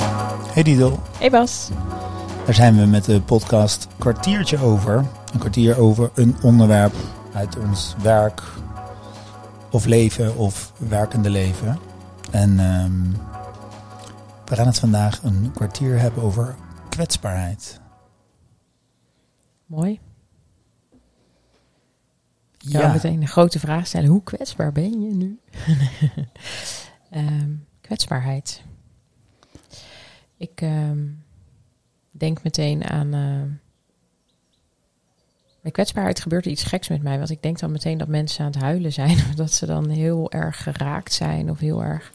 Hey Didel, Hey Bas. daar zijn we met de podcast Kwartiertje over. Een kwartier over een onderwerp uit ons werk of leven of werkende leven. En ehm, we gaan het vandaag een kwartier hebben over Mooi. Ik ga meteen een grote vraag stellen. Hoe kwetsbaar ben je nu? Ehm, kwetsbaarheid. Ik ehm, denk meteen aan... Uh, bij kwetsbaarheid gebeurt er iets geks met mij. Want ik denk dan meteen dat mensen aan het huilen zijn. Of dat ze dan heel erg geraakt zijn. Of heel erg...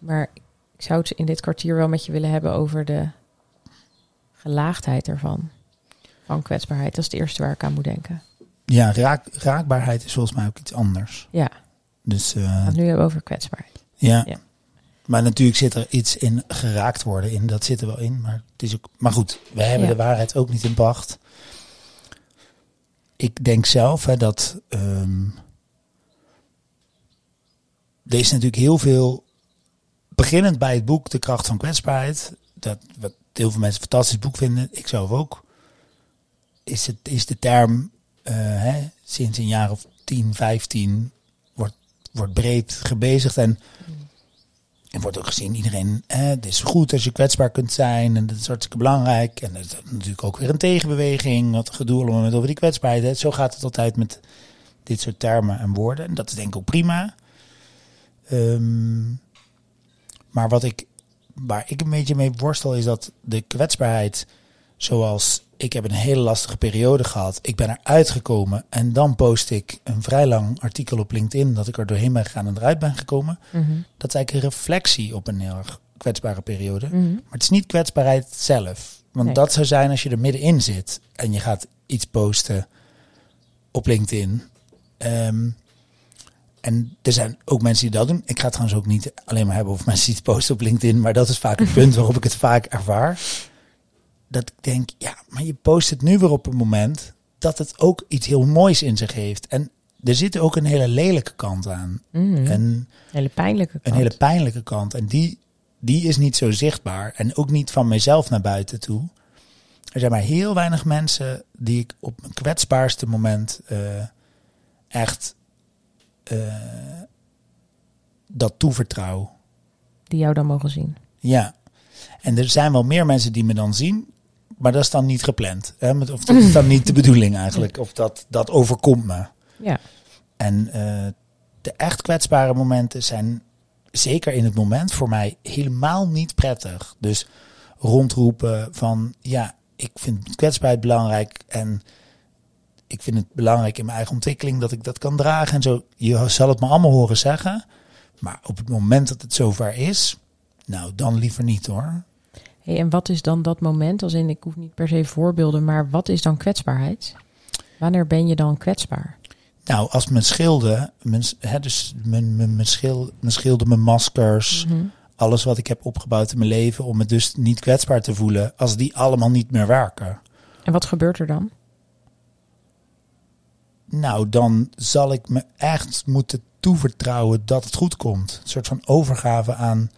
Maar ik zou het in dit kwartier wel met je willen hebben over de gelaagdheid ervan. Van kwetsbaarheid. Dat is het eerste waar ik aan moet denken. Ja, raak, raakbaarheid is volgens mij ook iets anders. Ja. Dus, uh, nu hebben we over kwetsbaarheid. Ja. ja. Maar natuurlijk zit er iets in geraakt worden in. Dat zit er wel in. Maar, het is ook, maar goed, we hebben de waarheid ook niet in pacht. Ik denk zelf hè, dat. Um, er is natuurlijk heel veel. Beginnend bij het boek De Kracht van Kwetsbaarheid. Dat wat heel veel mensen een fantastisch boek vinden. Ik zelf ook. Is, het, is de term uh, hè, sinds een jaar of 10, 15 wordt, wordt breed gebezigd. En en wordt ook gezien, iedereen, hè, het is goed als je kwetsbaar kunt zijn en dat is hartstikke belangrijk. En dat is natuurlijk ook weer een tegenbeweging, wat gedoe allemaal met over die kwetsbaarheid. Zo gaat het altijd met dit soort termen en woorden. En dat is denk ik ook prima. Um, maar wat ik, waar ik een beetje mee worstel is dat de kwetsbaarheid, zoals ik heb een hele lastige periode gehad. Ik ben eruit gekomen en dan post ik een vrij lang artikel op LinkedIn dat ik er doorheen ben gegaan en eruit ben gekomen. Mhm. Dat is eigenlijk een reflectie op een heel erg kwetsbare periode. Mhm. Maar het is niet kwetsbaarheid zelf. Want dat zou zijn als je er middenin zit en je gaat iets posten op LinkedIn. Ehm, en er zijn ook mensen die dat doen. Ik ga het trouwens ook niet alleen maar hebben over mensen die het posten op LinkedIn. Maar dat is vaak een punt waarop ik het vaak ervaar dat ik denk, ja, maar je post het nu weer op een moment dat het ook iets heel moois in zich heeft. En er zit ook een hele lelijke kant aan. Mm. Een hele pijnlijke kant. Een hele pijnlijke kant. En die, die is niet zo zichtbaar. En ook niet van mezelf naar buiten toe. Er zijn maar heel weinig mensen die ik op mijn kwetsbaarste moment uh, echt uh, dat toevertrouw. Die jou dan mogen zien. Ja. En er zijn wel meer mensen die me dan zien. Maar dat is dan niet gepland. Hè? Of dat is dan niet de bedoeling eigenlijk. Of dat, dat overkomt me. Ja. En uh, de echt kwetsbare momenten zijn zeker in het moment voor mij helemaal niet prettig. Dus rondroepen van ja, ik vind kwetsbaarheid belangrijk en ik vind het belangrijk in mijn eigen ontwikkeling dat ik dat kan dragen en zo. Je zal het me allemaal horen zeggen, maar op het moment dat het zover is, nou dan liever niet hoor. Hey, en wat is dan dat moment? Als in, ik hoef niet per se voorbeelden, maar wat is dan kwetsbaarheid? Wanneer ben je dan kwetsbaar? Nou, als mijn schilden, mijn, hè, dus mijn, mijn, mijn, schil, mijn schilden, mijn maskers, Mhm. alles wat ik heb opgebouwd in mijn leven om me dus niet kwetsbaar te voelen, als die allemaal niet meer werken. En wat gebeurt er dan? Nou, dan zal ik me echt moeten toevertrouwen dat het goed komt. Een soort van overgave aan.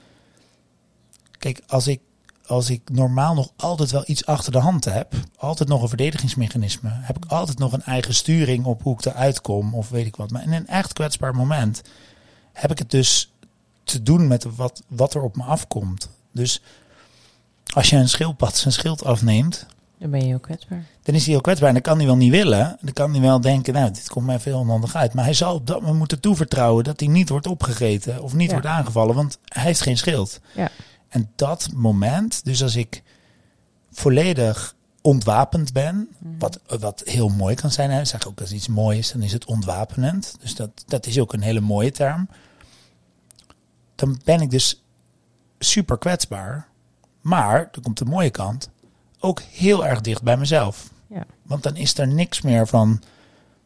Kijk, als ik als ik normaal nog altijd wel iets achter de hand heb, altijd nog een verdedigingsmechanisme, heb ik altijd nog een eigen sturing op hoe ik eruit kom of weet ik wat. Maar in een echt kwetsbaar moment heb ik het dus te doen met wat, wat er op me afkomt. Dus als je een schildpad zijn schild afneemt, dan ben je heel kwetsbaar. Dan is hij heel kwetsbaar en dan kan hij wel niet willen. Dan kan hij wel denken, nou, dit komt mij veel onhandig uit. Maar hij zal op dat moment moeten toevertrouwen dat hij niet wordt opgegeten of niet Ja. wordt aangevallen, want hij heeft geen schild. Ja. En dat moment, dus als ik volledig ontwapend ben, wat, wat heel mooi kan zijn, hè, zeg ook als iets mooi is, dan is het ontwapenend. Dus dat, dat is ook een hele mooie term. Dan ben ik dus super kwetsbaar, maar, dan komt de mooie kant, ook heel erg dicht bij mezelf. Ja. Want dan is er niks meer van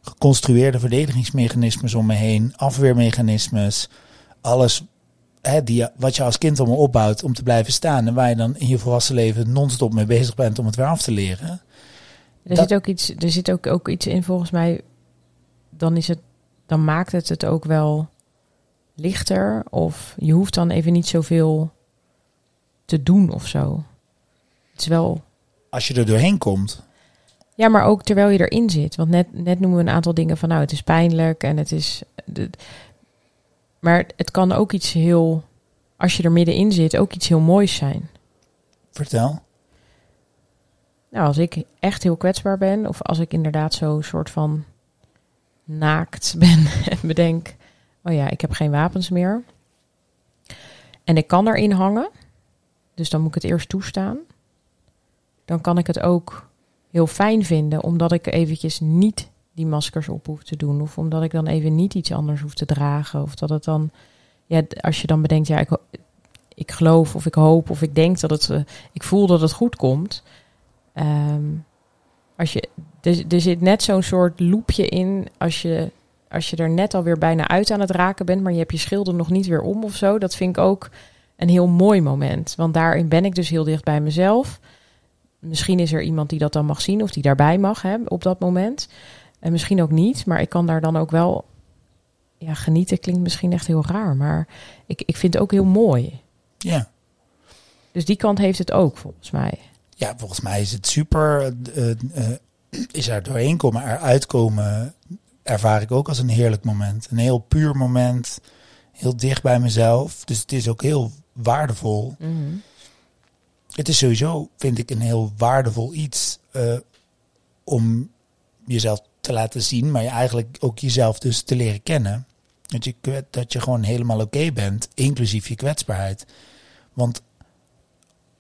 geconstrueerde verdedigingsmechanismes om me heen, afweermechanismes, alles hè, die, wat je als kind allemaal opbouwt om te blijven staan en waar je dan in je volwassen leven non-stop mee bezig bent om het weer af te leren. Er Dat- zit ook iets, er zit ook, ook iets in volgens mij. Dan is het, dan maakt het het ook wel lichter. Of je hoeft dan even niet zoveel te doen of zo. Het is wel. Als je er doorheen komt. Ja, maar ook terwijl je erin zit. Want net, net noemen we een aantal dingen van nou, het is pijnlijk en het is. De, maar het kan ook iets heel. Als je er middenin zit, ook iets heel moois zijn. Vertel. Nou, als ik echt heel kwetsbaar ben, of als ik inderdaad zo soort van naakt ben en bedenk: oh ja, ik heb geen wapens meer. En ik kan erin hangen, dus dan moet ik het eerst toestaan. Dan kan ik het ook heel fijn vinden, omdat ik eventjes niet die maskers op hoef te doen. Of omdat ik dan even niet iets anders hoef te dragen. Of dat het dan, ja, als je dan bedenkt, ja, ik, ik geloof of ik hoop of ik denk dat het, uh, ik voel dat het goed komt. Um, als je, er, er zit net zo'n soort loopje in als je, als je er net alweer bijna uit aan het raken bent, maar je hebt je schilder nog niet weer om of zo. Dat vind ik ook een heel mooi moment. Want daarin ben ik dus heel dicht bij mezelf. Misschien is er iemand die dat dan mag zien of die daarbij mag hebben op dat moment. En misschien ook niet, maar ik kan daar dan ook wel. Ja, genieten klinkt misschien echt heel raar, maar ik, ik vind het ook heel mooi. Ja. Dus die kant heeft het ook, volgens mij. Ja, volgens mij is het super. Uh, uh, is er doorheen komen, eruit komen, ervaar ik ook als een heerlijk moment. Een heel puur moment, heel dicht bij mezelf. Dus het is ook heel waardevol. Mm -hmm. Het is sowieso, vind ik, een heel waardevol iets uh, om jezelf te laten zien, maar je eigenlijk ook jezelf dus te leren kennen. Dat je, dat je gewoon helemaal oké okay bent, inclusief je kwetsbaarheid. Want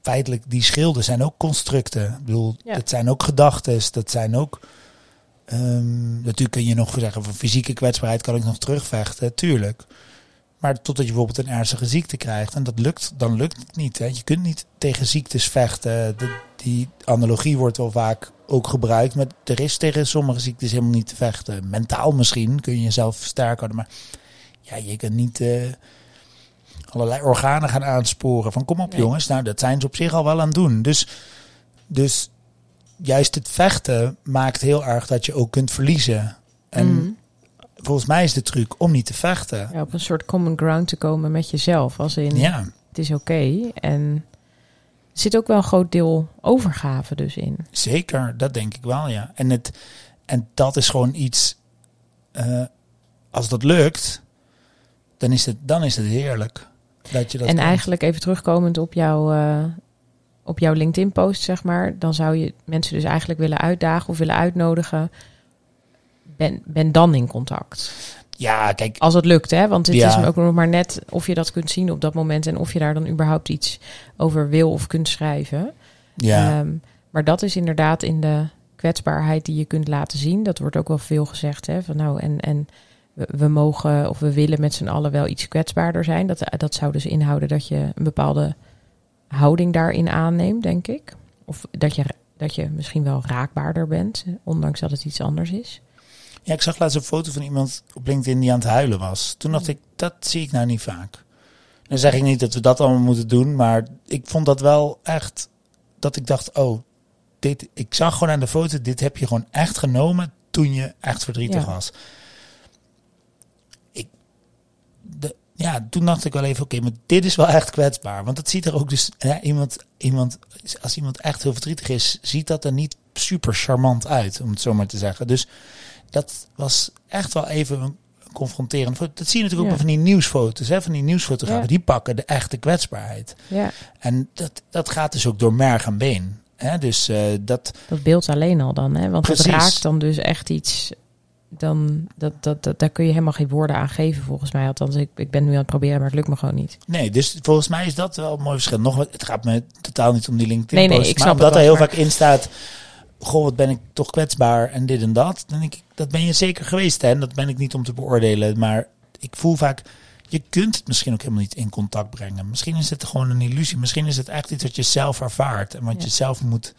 feitelijk, die schilden zijn ook constructen. Ik bedoel, Ja. dat zijn ook gedachten, dat zijn ook... natuurlijk kun je nog zeggen, van fysieke kwetsbaarheid kan ik nog terugvechten, tuurlijk. Maar totdat je bijvoorbeeld een ernstige ziekte krijgt, en dat lukt, dan lukt het niet. Hè. Je kunt niet tegen ziektes vechten. De, die analogie wordt wel vaak ook gebruikt, maar er is tegen sommige ziektes helemaal niet te vechten. Mentaal misschien kun je jezelf sterk houden, maar ja, je kunt niet eh, allerlei organen gaan aansporen. Van kom op Nee. jongens, nou dat zijn ze op zich al wel aan het doen. Dus, dus juist het vechten maakt heel erg dat je ook kunt verliezen. En Mhm. Volgens mij is de truc om niet te vechten. ja, op een soort common ground te komen met jezelf. Als in, Ja, het is oké. En er zit ook wel een groot deel overgave dus in. zeker. Dat denk ik wel, ja. En, het, en dat is gewoon iets... eh, als dat lukt, dan is het, dan is het heerlijk. Dat je dat en kan. eigenlijk even terugkomend op, jouw eh, op jouw LinkedIn-post, zeg maar. Dan zou je mensen dus eigenlijk willen uitdagen of willen uitnodigen. Ben, ben dan in contact. Ja, kijk, Als het lukt, hè? Want het Ja. is ook nog maar net of je dat kunt zien op dat moment. En of je daar dan überhaupt iets over wil of kunt schrijven. ja, Ehm, maar dat is inderdaad in de kwetsbaarheid die je kunt laten zien. Dat wordt ook wel veel gezegd. Hè? Van nou, en, en we, we mogen of we willen met z'n allen wel iets kwetsbaarder zijn. Dat, dat zou dus inhouden dat je een bepaalde houding daarin aanneemt, denk ik. Of dat je, dat je misschien wel raakbaarder bent, ondanks dat het iets anders is. Ja, ik zag laatst een foto van iemand op LinkedIn die aan het huilen was. Toen dacht ik, dat zie ik nou niet vaak. Dan zeg ik niet dat we dat allemaal moeten doen, maar ik vond dat wel echt dat ik dacht, oh, dit, ik zag gewoon aan de foto, dit heb je gewoon echt genomen toen je echt verdrietig Ja. was. Ik, de, ja, toen dacht ik wel even, oké, maar dit is wel echt kwetsbaar. Want het ziet er ook dus, ja, iemand, iemand, als iemand echt heel verdrietig is, ziet dat er niet super charmant uit, om het zo maar te zeggen. Dus dat was echt wel even een confronterend. Dat zie je natuurlijk ook Ja. van die nieuwsfoto's, hè, van die nieuwsfotografen. Ja. Die pakken de echte kwetsbaarheid. Ja, En dat, dat gaat dus ook door merg en been. Hè? Dus eh, dat, dat beeld alleen al dan. Hè? Want Precies. het raakt dan dus echt iets. Dan, dat, dat, dat, daar kun je helemaal geen woorden aan geven, volgens mij. Althans, ik, ik ben nu aan het proberen, maar het lukt me gewoon niet. nee, dus volgens mij is dat wel een mooi verschil. Nog, wat- het gaat me totaal niet om die LinkedIn Nee, nee, ik maar snap omdat het er heel maar- vaak in staat, goh, wat ben ik toch kwetsbaar en dit en dat. Dan denk ik, dat ben je zeker geweest hè. En dat ben ik niet om te beoordelen. Maar ik voel vaak, je kunt het misschien ook helemaal niet in contact brengen. Misschien is het gewoon een illusie. Misschien is het echt iets wat je zelf ervaart. En wat Ja. je zelf moet,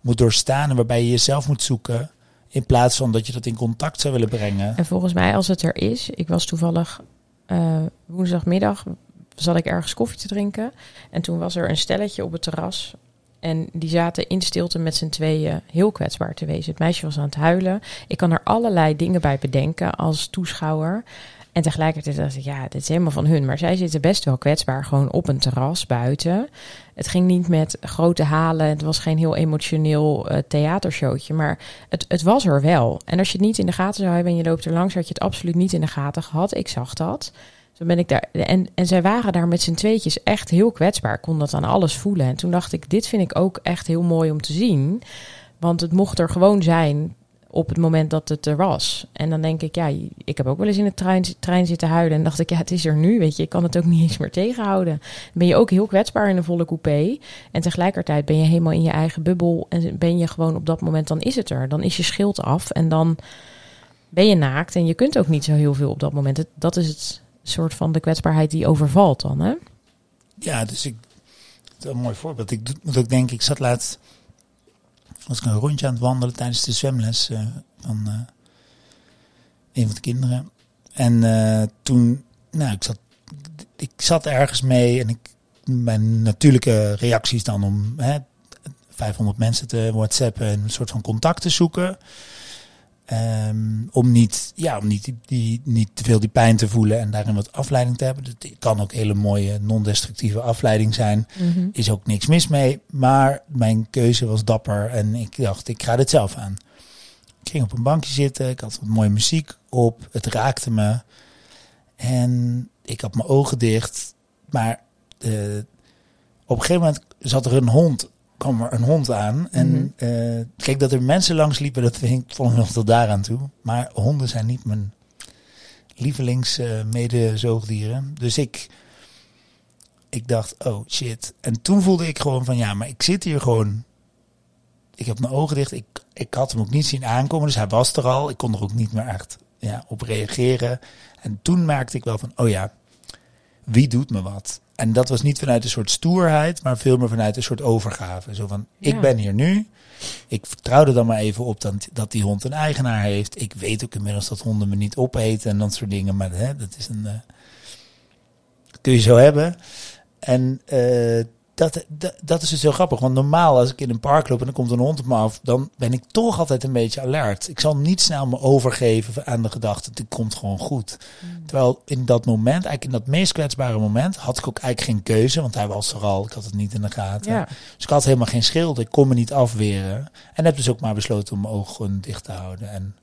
moet doorstaan. En waarbij je jezelf moet zoeken. In plaats van dat je dat in contact zou willen brengen. En volgens mij, als het er is, ik was toevallig eh, woensdagmiddag, zat ik ergens koffie te drinken. En toen was er een stelletje op het terras. En die zaten in stilte met z'n tweeën heel kwetsbaar te wezen. Het meisje was aan het huilen. Ik kan er allerlei dingen bij bedenken als toeschouwer. En tegelijkertijd dacht ik, ja, dit is helemaal van hun. Maar zij zitten best wel kwetsbaar, gewoon op een terras buiten. Het ging niet met grote halen. Het was geen heel emotioneel uh, theatershowtje. Maar het, het was er wel. En als je het niet in de gaten zou hebben en je loopt er langs, had je het absoluut niet in de gaten gehad. Ik zag dat. Toen ben ik daar. En, en zij waren daar met z'n tweetjes echt heel kwetsbaar. Ik kon dat aan alles voelen. En toen dacht ik, dit vind ik ook echt heel mooi om te zien. Want het mocht er gewoon zijn op het moment dat het er was. En dan denk ik, ja, ik heb ook wel eens in de trein, trein zitten huilen. En dacht ik, ja, het is er nu, weet je. Ik kan het ook niet eens meer tegenhouden. Ben je ook heel kwetsbaar in een volle coupé. En tegelijkertijd ben je helemaal in je eigen bubbel. En ben je gewoon op dat moment, dan is het er. Dan is je schild af en dan ben je naakt. En je kunt ook niet zo heel veel op dat moment. Dat is het soort van de kwetsbaarheid die overvalt dan, hè? Ja, dus ik... Dat is een mooi voorbeeld. Ik moet ook denken, ik zat laatst was ik een rondje aan het wandelen tijdens de zwemles uh, van uh, een van de kinderen. En uh, toen, nou, ik zat, ik zat ergens mee en ik, mijn natuurlijke reacties dan om hè, 500 mensen te whatsappen en een soort van contact te zoeken. Um, om niet, ja, om niet, die, niet te veel die pijn te voelen en daarin wat afleiding te hebben. Dat kan ook hele mooie non-destructieve afleiding zijn. Mm -hmm. Is ook niks mis mee. Maar mijn keuze was dapper en ik dacht, ik ga dit zelf aan. Ik ging op een bankje zitten, ik had wat mooie muziek op, het raakte me. En ik had mijn ogen dicht. Maar uh, op een gegeven moment zat er een hond kwam er een hond aan. En mm -hmm. uh, kijk, dat er mensen langs liepen, dat vind ik vond ik nog tot daaraan toe. Maar honden zijn niet mijn lievelings uh, medezoogdieren. Dus ik, ik dacht, oh shit. En toen voelde ik gewoon van, ja, maar ik zit hier gewoon. Ik heb mijn ogen dicht. Ik, ik had hem ook niet zien aankomen, dus hij was er al. Ik kon er ook niet meer echt ja, op reageren. En toen merkte ik wel van, oh ja, wie doet me wat? En dat was niet vanuit een soort stoerheid, maar veel meer vanuit een soort overgave. Zo van, ik ja. ben hier nu. Ik vertrouw er dan maar even op dat, dat die hond een eigenaar heeft. Ik weet ook inmiddels dat honden me niet opeten en dat soort dingen. Maar hè, dat is een... Uh, kun je zo hebben. En uh, dat, dat, dat is dus heel grappig. Want normaal als ik in een park loop en er komt een hond op me af, dan ben ik toch altijd een beetje alert. Ik zal niet snel me overgeven aan de gedachte, het komt gewoon goed. Mm. Terwijl in dat moment, eigenlijk in dat meest kwetsbare moment, had ik ook eigenlijk geen keuze, want hij was er al, ik had het niet in de gaten. Ja. Dus ik had helemaal geen schild, ik kon me niet afweren. En heb dus ook maar besloten om mijn ogen dicht te houden. En,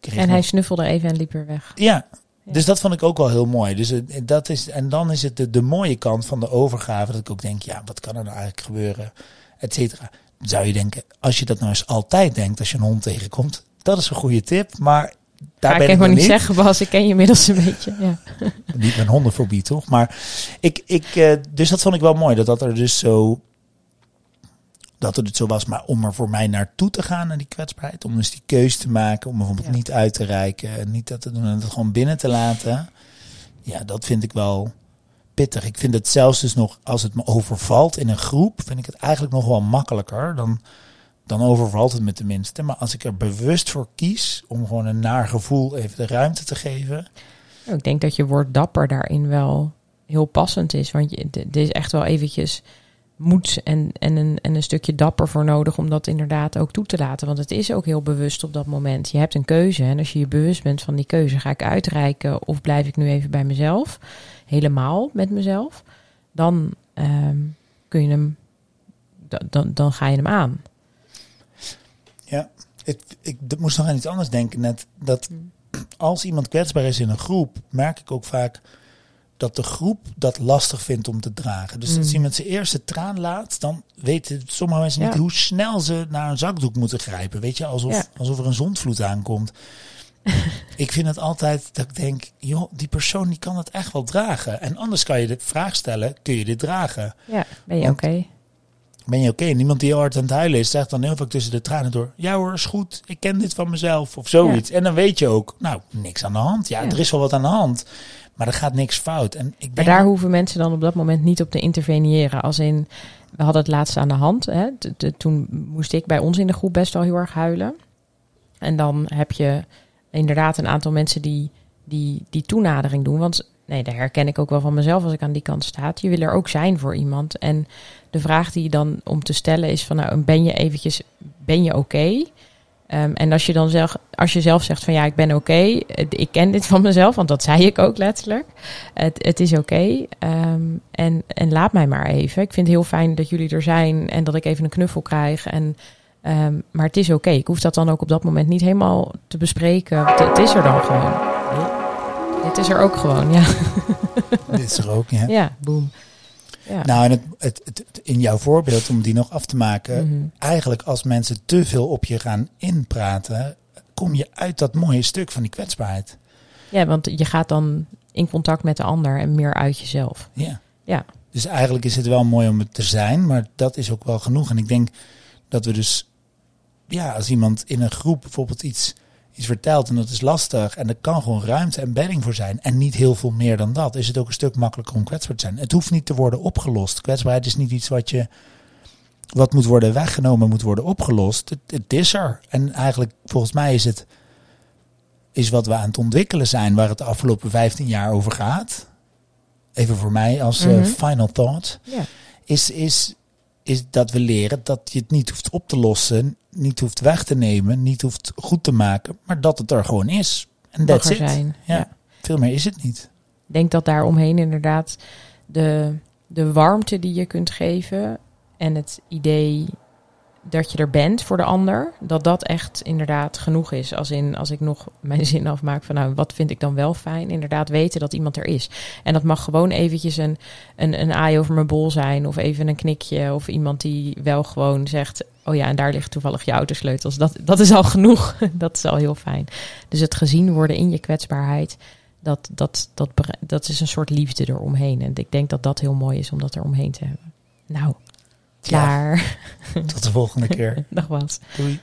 en hij snuffelde even en liep weer weg. Ja, dus dat vond ik ook wel heel mooi. Dus dat is, en dan is het de, de mooie kant van de overgave. Dat ik ook denk, ja, wat kan er nou eigenlijk gebeuren? Et cetera. Zou je denken, als je dat nou eens altijd denkt als je een hond tegenkomt. Dat is een goede tip. Maar daar ben ik ik nog niet zeggen, Bas. Ik ken je inmiddels een beetje. Ja. Niet mijn hondenfobie, toch? Maar ik, ik, uh, dus dat vond ik wel mooi. Dat dat er dus zo dat het zo was, maar om er voor mij naartoe te gaan, naar die kwetsbaarheid, om dus die keuze te maken, om bijvoorbeeld ja. niet uit te reiken, en niet dat te doen, en het gewoon binnen te laten. Ja, dat vind ik wel pittig. Ik vind het zelfs dus nog, als het me overvalt in een groep, vind ik het eigenlijk nog wel makkelijker. Dan, dan overvalt het me tenminste. Maar als ik er bewust voor kies om gewoon een naar gevoel even de ruimte te geven. Ik denk dat je woord dapper daarin wel heel passend is. Want je, dit is echt wel eventjes moed en, en, een, en een stukje dapper voor nodig om dat inderdaad ook toe te laten. Want het is ook heel bewust op dat moment. Je hebt een keuze en als je je bewust bent van die keuze, ga ik uitreiken of blijf ik nu even bij mezelf, helemaal met mezelf, dan um, kun je hem, dan, dan ga je hem aan. Ja, ik, ik moest nog aan iets anders denken net. Dat als iemand kwetsbaar is in een groep, merk ik ook vaak dat de groep dat lastig vindt om te dragen. Dus mm. als iemand zijn eerste traan laat, dan weten sommige mensen niet hoe snel ze naar een zakdoek moeten grijpen. Weet je, alsof, Ja. alsof er een zondvloed aankomt. ik vind het altijd dat ik denk, joh, die persoon die kan het echt wel dragen. En anders kan je de vraag stellen, kun je dit dragen? Ja, ben je oké? Ben je oké? En iemand die heel hard aan het huilen is, zegt dan heel vaak tussen de tranen door, ja hoor, is goed, ik ken dit van mezelf of zoiets. En dan weet je ook, nou, niks aan de hand. Ja, Ja. er is wel wat aan de hand. Maar er gaat niks fout. En ik Maar denk, daar hoeven mensen dan op dat moment niet op te interveneren. Als in, we hadden het laatst aan de hand. Hè? Toen moest ik bij ons in de groep best wel heel erg huilen. En dan heb je inderdaad een aantal mensen die die, die toenadering doen. Want nee, daar herken ik ook wel van mezelf als ik aan die kant sta. Je wil er ook zijn voor iemand. En de vraag die je dan om te stellen is van nou, ben je eventjes, ben je oké? Ehm, en als je dan zelf, als je zelf zegt van ja, ik ben oké, ik ken dit van mezelf, want dat zei ik ook letterlijk. Het, het is oké ehm, en, en laat mij maar even. Ik vind het heel fijn dat jullie er zijn en dat ik even een knuffel krijg. En, ehm, maar het is oké. Ik hoef dat dan ook op dat moment niet helemaal te bespreken. Het, het is er dan gewoon. Dit is er ook gewoon, ja. Dit is er ook, ja. Ja, boem. Ja. Nou, en het, het, het, in jouw voorbeeld, om die nog af te maken, Mhm. eigenlijk als mensen te veel op je gaan inpraten, kom je uit dat mooie stuk van die kwetsbaarheid. ja, want je gaat dan in contact met de ander en meer uit jezelf. Ja. Ja. Dus eigenlijk is het wel mooi om het te zijn, maar dat is ook wel genoeg. En ik denk dat we dus, ja, als iemand in een groep bijvoorbeeld iets, iets vertelt en dat is lastig en er kan gewoon ruimte en bedding voor zijn en niet heel veel meer dan dat, is het ook een stuk makkelijker om kwetsbaar te zijn. Het hoeft niet te worden opgelost. Kwetsbaarheid is niet iets wat je, wat moet worden weggenomen, moet worden opgelost. Het, het is er. En eigenlijk, volgens mij is het, is wat we aan het ontwikkelen zijn, waar het de afgelopen 15 jaar over gaat. Even voor mij als eh, Mhm. final thought is, is, is dat we leren dat je het niet hoeft op te lossen, niet hoeft weg te nemen, niet hoeft goed te maken, maar dat het er gewoon is. En it. zijn. Ja. ja. Veel meer is het niet. Ik denk dat daar omheen inderdaad de, de warmte die je kunt geven en het idee dat je er bent voor de ander, dat dat echt inderdaad genoeg is. Als in als ik nog mijn zin afmaak van nou, wat vind ik dan wel fijn? Inderdaad weten dat iemand er is. En dat mag gewoon eventjes een, een, een aai over mijn bol zijn of even een knikje of iemand die wel gewoon zegt, oh ja, en daar ligt toevallig je autosleutels. Dat, dat is al genoeg. dat is al heel fijn. Dus het gezien worden in je kwetsbaarheid, dat, dat, dat, dat is een soort liefde eromheen. En ik denk dat dat heel mooi is om dat eromheen te hebben. Nou, klaar. Tot de volgende keer. Was. Doei.